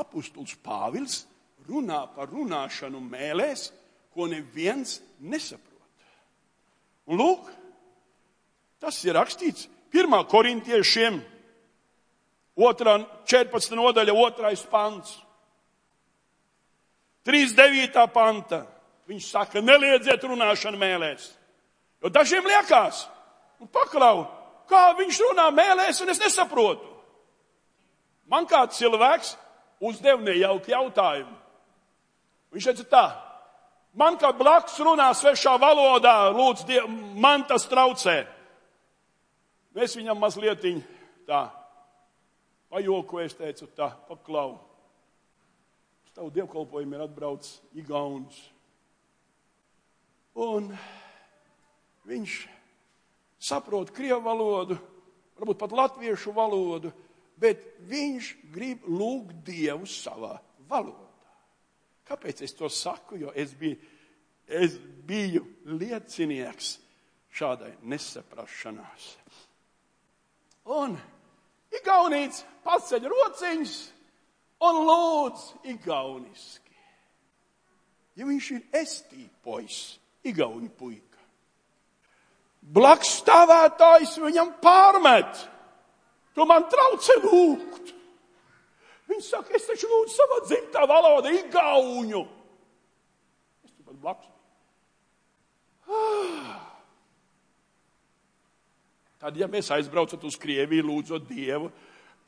Apustuls Pāvils runā par runāšanu mēlēs, ko neviens nesaprot. Un lūk, tas ir rakstīts 1. korintiešiem, 2. 14. nodaļa, 2. pants. 39. panta. Viņš saka, neliedziet runāšanu mēlēs. Jo dažiem liekas, un paklau, kā viņš runā mēlēs, un es nesaprotu. Man kāds cilvēks uzdeva nejauku jautājumu. Viņš teica tā, man kā blakus runā svešā valodā, lūdzu, die, man tas traucē. Es viņam mazliet tā pajokoju, es teicu tā, paklau. Uz tavu dievkalpojumu ir atbraucis Igaunis. Un viņš saprot krievu valodu, varbūt pat latviešu valodu, bet viņš grib lūgt Dievu savā valodā. Kāpēc es to saku? Jo es biju, es biju liecinieks šādai nesaprašanās. Un Igaunīts paceļ rociņus un lūdz igauniski. Ja viņš ir estīpojis, igauņu puika. Blakus stāvētājs viņam pārmet. Tu man traucē lūgt. Viņš saka, es taču lūdzu savā dzimtā valodā, igauņu. Es tur pat blakus. Ah. Tad, ja mēs aizbraucam uz Krieviju, lūdzot Dievu,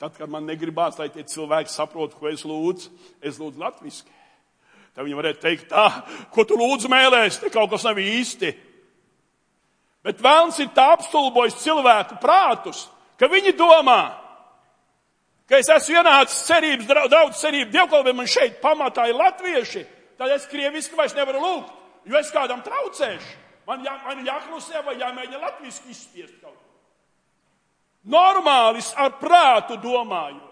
tad, kad man negribās, lai tie cilvēki saprot, ko es lūdzu, es lūdzu latviešu. Tad viņi varētu teikt, tā, ko tu lūdzu mēlēs, te kaut kas nav īsti. Bet vēlns ir tā apstulbojis cilvēku prātus, ka viņi domā, ka es esmu ienācis cerības, daudz cerību dievkalpēm un šeit pamatā ir latvieši, tad es krieviski vairs nevaru lūgt, jo es kādam traucēšu. Man, jā, man jāklusē vai jāmēģina latviski izspiest kaut ko. Normālis ar prātu domājot.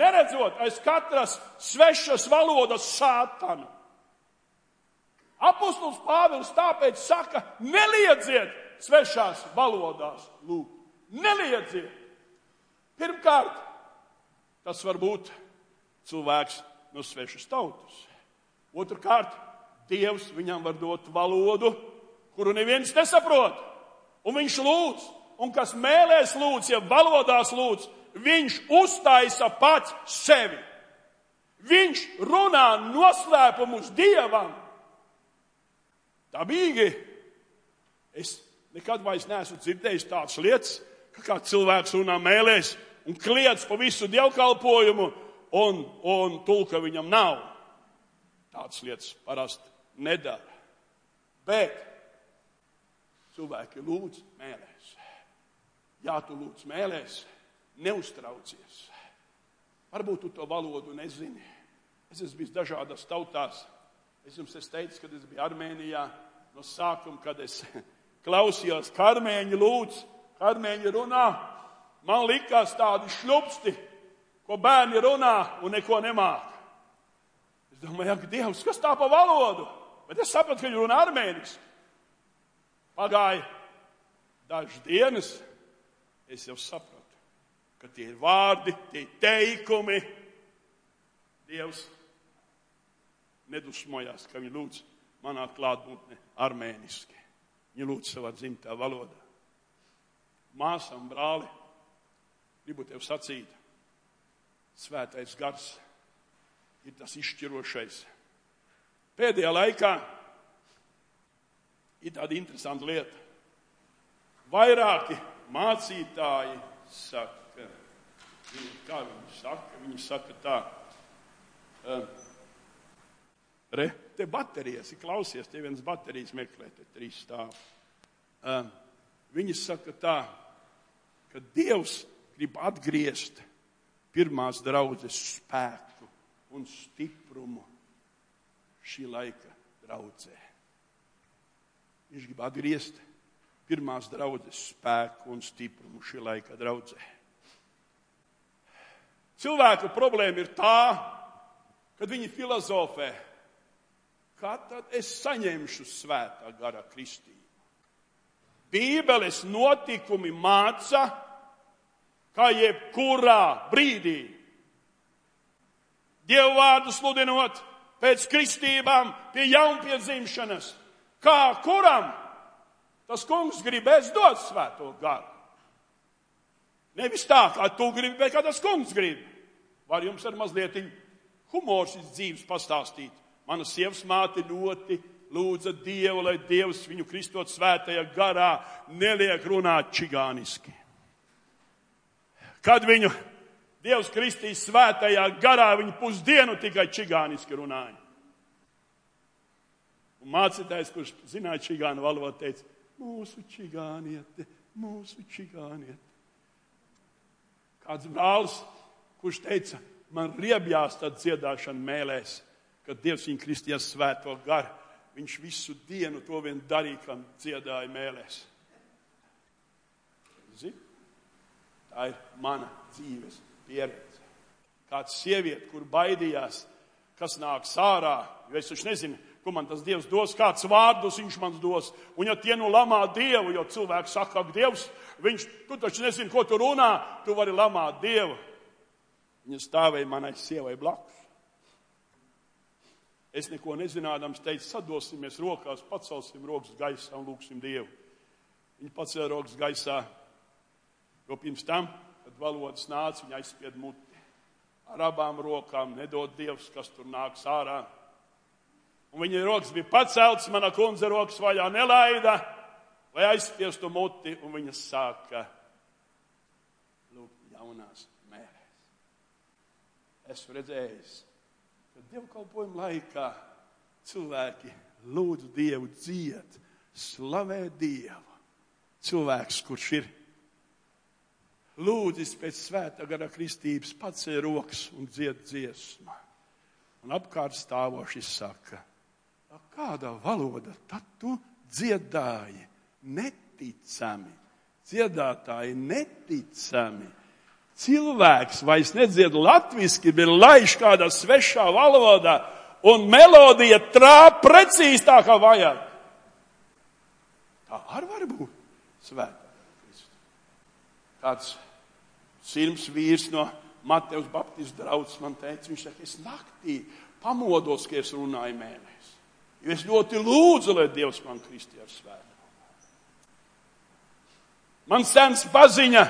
Neredzot aiz katras svešas valodas sātanu. Apostols Pāvils tāpēc saka, neliedziet svešās valodās lūgt. Neliedziet! Pirmkārt, tas var būt cilvēks no svešas tautas. Otrkārt, Dievs viņam var dot valodu, kuru neviens nesaprot. Un viņš lūdz, un kas mēlēs lūdz, ja valodās lūdz, viņš uztaisa pats sevi. Viņš runā noslēpumus Dievam. Dabīgi es nekad vairs neesmu dzirdējis tādas lietas, ka kāds cilvēks runā mēlēs un kliedz pa visu dievkalpojumu, un, un tulka viņam nav. Tādas lietas parasti nedara. Bet cilvēki lūdz mēlēs. Jā, tu lūdz mēlēs, neuztraucies. Varbūt tu to valodu nezini. Es esmu bijis dažādās tautās. Es jums es teicu, kad es biju Armēnijā no sākuma, kad es klausījos, kā armēņi lūdz, kā armēņi runā. Man likās tādi šļupsti, ko bērni runā un neko nemāk. Es domāju, ak, Dievs, kas tā pa valodu? Bet es sapratu, ka viņi runā armēniski. Pagāja dažas dienas, es jau sapratu, ka tie ir vārdi, tie ir teikumi. Dievs nedusmojās, ka viņi lūdz manā klātbūtnē armēniski. Viņi lūdz savā dzimtā valodā. Māsam, brāli, gribu tev sacīt, svētais gars ir tas izšķirošais. Pēdējā laikā ir tāda interesanta lieta. Vairāki mācītāji saka, kā viņi saka, viņi saka tā. Uh, Re, te baterijas, klausies, te viens baterijas meklē, te trīs stāv. Uh, viņi saka tā, ka Dievs grib atgriezt pirmās draudzes spēku un stiprumu šī laika draudzē. Viņš grib atgriezt pirmās draudzes spēku un stiprumu šī laika draudzē. Cilvēku problēma ir tā, kad viņi filozofē Kā tad es saņemšu svētā gara kristību? Bībeles notikumi māca, kā jebkurā brīdī. Dievu vārdu sludinot pēc kristībām, pie jaunpiedzimšanas, kā kuram tas kungs gribēs dot svēto garu. Nevis tā, kā tu gribi, bet kā tas kungs grib. Var jums ar mazliet humors dzīves pastāstīt. Mana sievas māte ļoti lūdza Dievu, lai Dievs viņu kristot svētajā garā neliek runāt čigāniski. Kad viņu Dievs kristīs svētajā garā, viņa pusdienu tikai čigāniski runāja. Un mācītājs, kurš zināja čigānu valodu, teica, mūsu čigāniete, mūsu čigāniete. Kāds brālis, kurš teica, man riebjās tad dziedāšana mēlēs kad Dievs viņu kristījās svēto garu. viņš visu dienu to vien darīja, kam dziedāja mēlēs. Zini? Tā ir mana dzīves pieredze. Kāds sieviete, kur baidījās, kas nāks ārā, jo es taču nezinu, ko man tas Dievs dos, kāds vārdus viņš man dos. Un ja tie nu lamā Dievu, jo cilvēks saka, ka Dievs, viņš, tu taču nezini, ko tu runā, tu vari lamāt Dievu. Viņa stāvēja manai sievai blakus. Es neko nezinādams teicu, sadosimies rokās, pacelsim rokas gaisā un lūgsim Dievu. Viņa pacēla rokas gaisā, jo pirms tam, kad valodas nāca, viņa aizspied muti. Ar abām rokām nedod Dievs, kas tur nāks ārā. Un viņa rokas bija paceltas, mana kundze rokas vaļā nelaida, lai aizspiestu muti, un viņa sāka lūgt jaunās mērēs. Esmu redzējis, ka dievkalpojuma laikā cilvēki lūdz Dievu dzied, slavē Dievu. Cilvēks, kurš ir lūdzis pēc svētā gara kristības, paceļ rokas un dzied dziesmu. Un apkārt stāvošs saka, kādā valoda tad tu dziedāji? Neticami. Dziedātāji neticami. Cilvēks vairs nedzied latviski, bet laiž kādā svešā valodā, un melodija trāp precīzi tā, kā vajag. Tā arī var būt svētā. Kāds sirms vīrs no Mateus Baptistu draugs man teica, viņš saka, es naktī pamodos, ka es runāju mēnesi. Jo es ļoti lūdzu, lai Dievs man kristi ar svētā. Man sens paziņa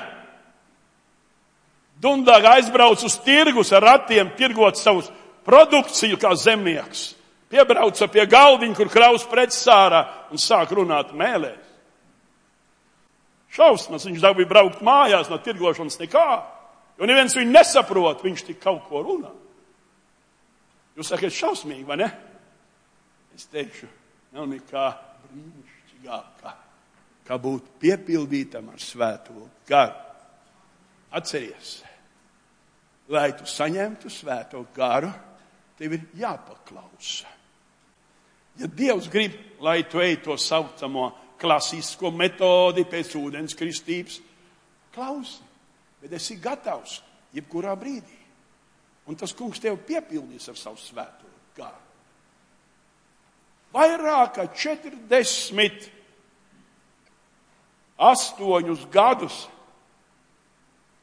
Dundāk aizbrauc uz tirgus ar ratiem, tirgot savus produkciju kā zemnieks. Piebrauca pie galdiņa, kur kraus preces ārā un sāk runāt mēlēs. Šausmas, viņš dabūja braukt mājās no tirgošanas nekā, jo neviens viņu nesaprot, viņš tik kaut ko runā. Jūs sakat, šausmīgi, vai ne? Es teikšu, nav nekā brīnišķīgākā, kā būt piepildītam ar svēto garu. Atceries! lai tu saņemtu svēto garu, tev ir jāpaklausa. Ja Dievs grib, lai tu ej to saucamo klasisko metodi pēc ūdens kristības, klausi, bet esi gatavs jebkurā brīdī. Un tas kungs tev piepildīs ar savu svēto garu. Vairāk kā 40 astoņus gadus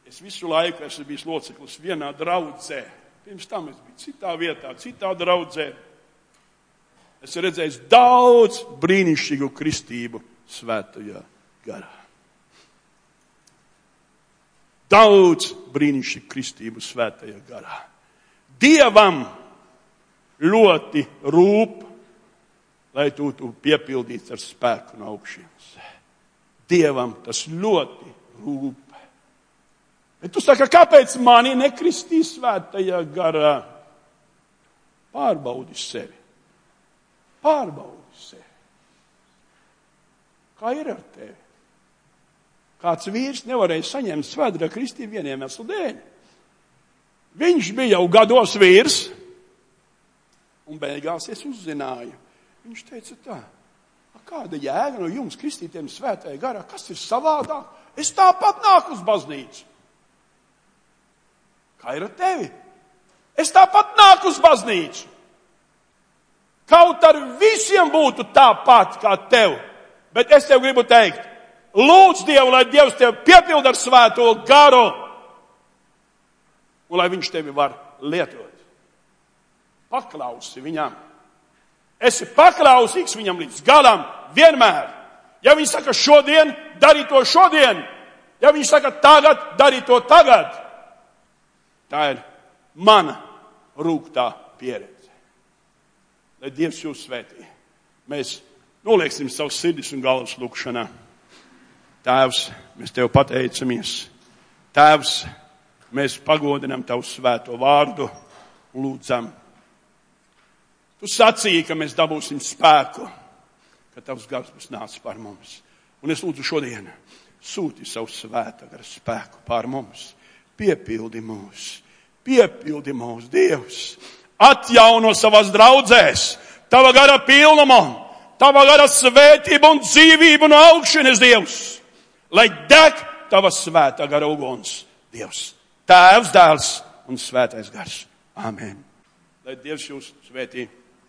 Es visu laiku esmu bijis loceklis vienā draudzē. Pirms tam es biju citā vietā, citā draudzē. Es redzēju daudz brīnišķīgu kristību svētajā garā. Daudz brīnišķīgu kristību svētajā garā. Dievam ļoti rūp, lai tu tu piepildītu ar spēku no augšienes. Dievam tas ļoti rūp. Bet tu saki, kāpēc mani nekristīs svētajā garā? Pārbaudi sevi. Pārbaudi sevi. Kā ir ar tevi? Kāds vīrs nevarēja saņemt svētdienas kristību vieniem iemeslu dēļ. Viņš bija jau gados vīrs, un beigās es uzzināju. Viņš teica tā, kāda jēga no jums kristītiem svētajā garā, kas ir savādāk? Es tāpat nāku uz baznīcu. Kā ir ar tevi? Es tāpat nāku uz baznīcu. Kaut ar visiem būtu tāpat kā tev. Bet es tev gribu teikt, lūdz Dievu, lai Dievs tev piepilda ar svēto garu. Un lai viņš tevi var lietot. Paklausi viņam. Esi paklausīgs viņam līdz galam vienmēr. Ja viņš saka šodien, dari to šodien. Ja viņš saka tagad, dari to tagad. Tā ir mana rūktā pieredze. Lai Dievs jūs svētī. Mēs nolieksim savus sirdis un galvas lūkšanā. Tēvs, mēs tev pateicamies. Tēvs, mēs pagodinam tavu svēto vārdu lūdzam. Tu sacīji, ka mēs dabūsim spēku, ka tavs gars būs nācis par mums. Un es lūdzu šodien sūti savu svētā gara spēku pār mums piepildi mūs, piepildi mūs, Dievs, atjauno savas draudzēs, tava gara pilnumā, tava gara svētība un dzīvība no augšienes Dievs, lai deg tava svētā gara uguns Dievs. Tēvs, dēls un svētais gars. Amen. Lai Dievs jūs svētī.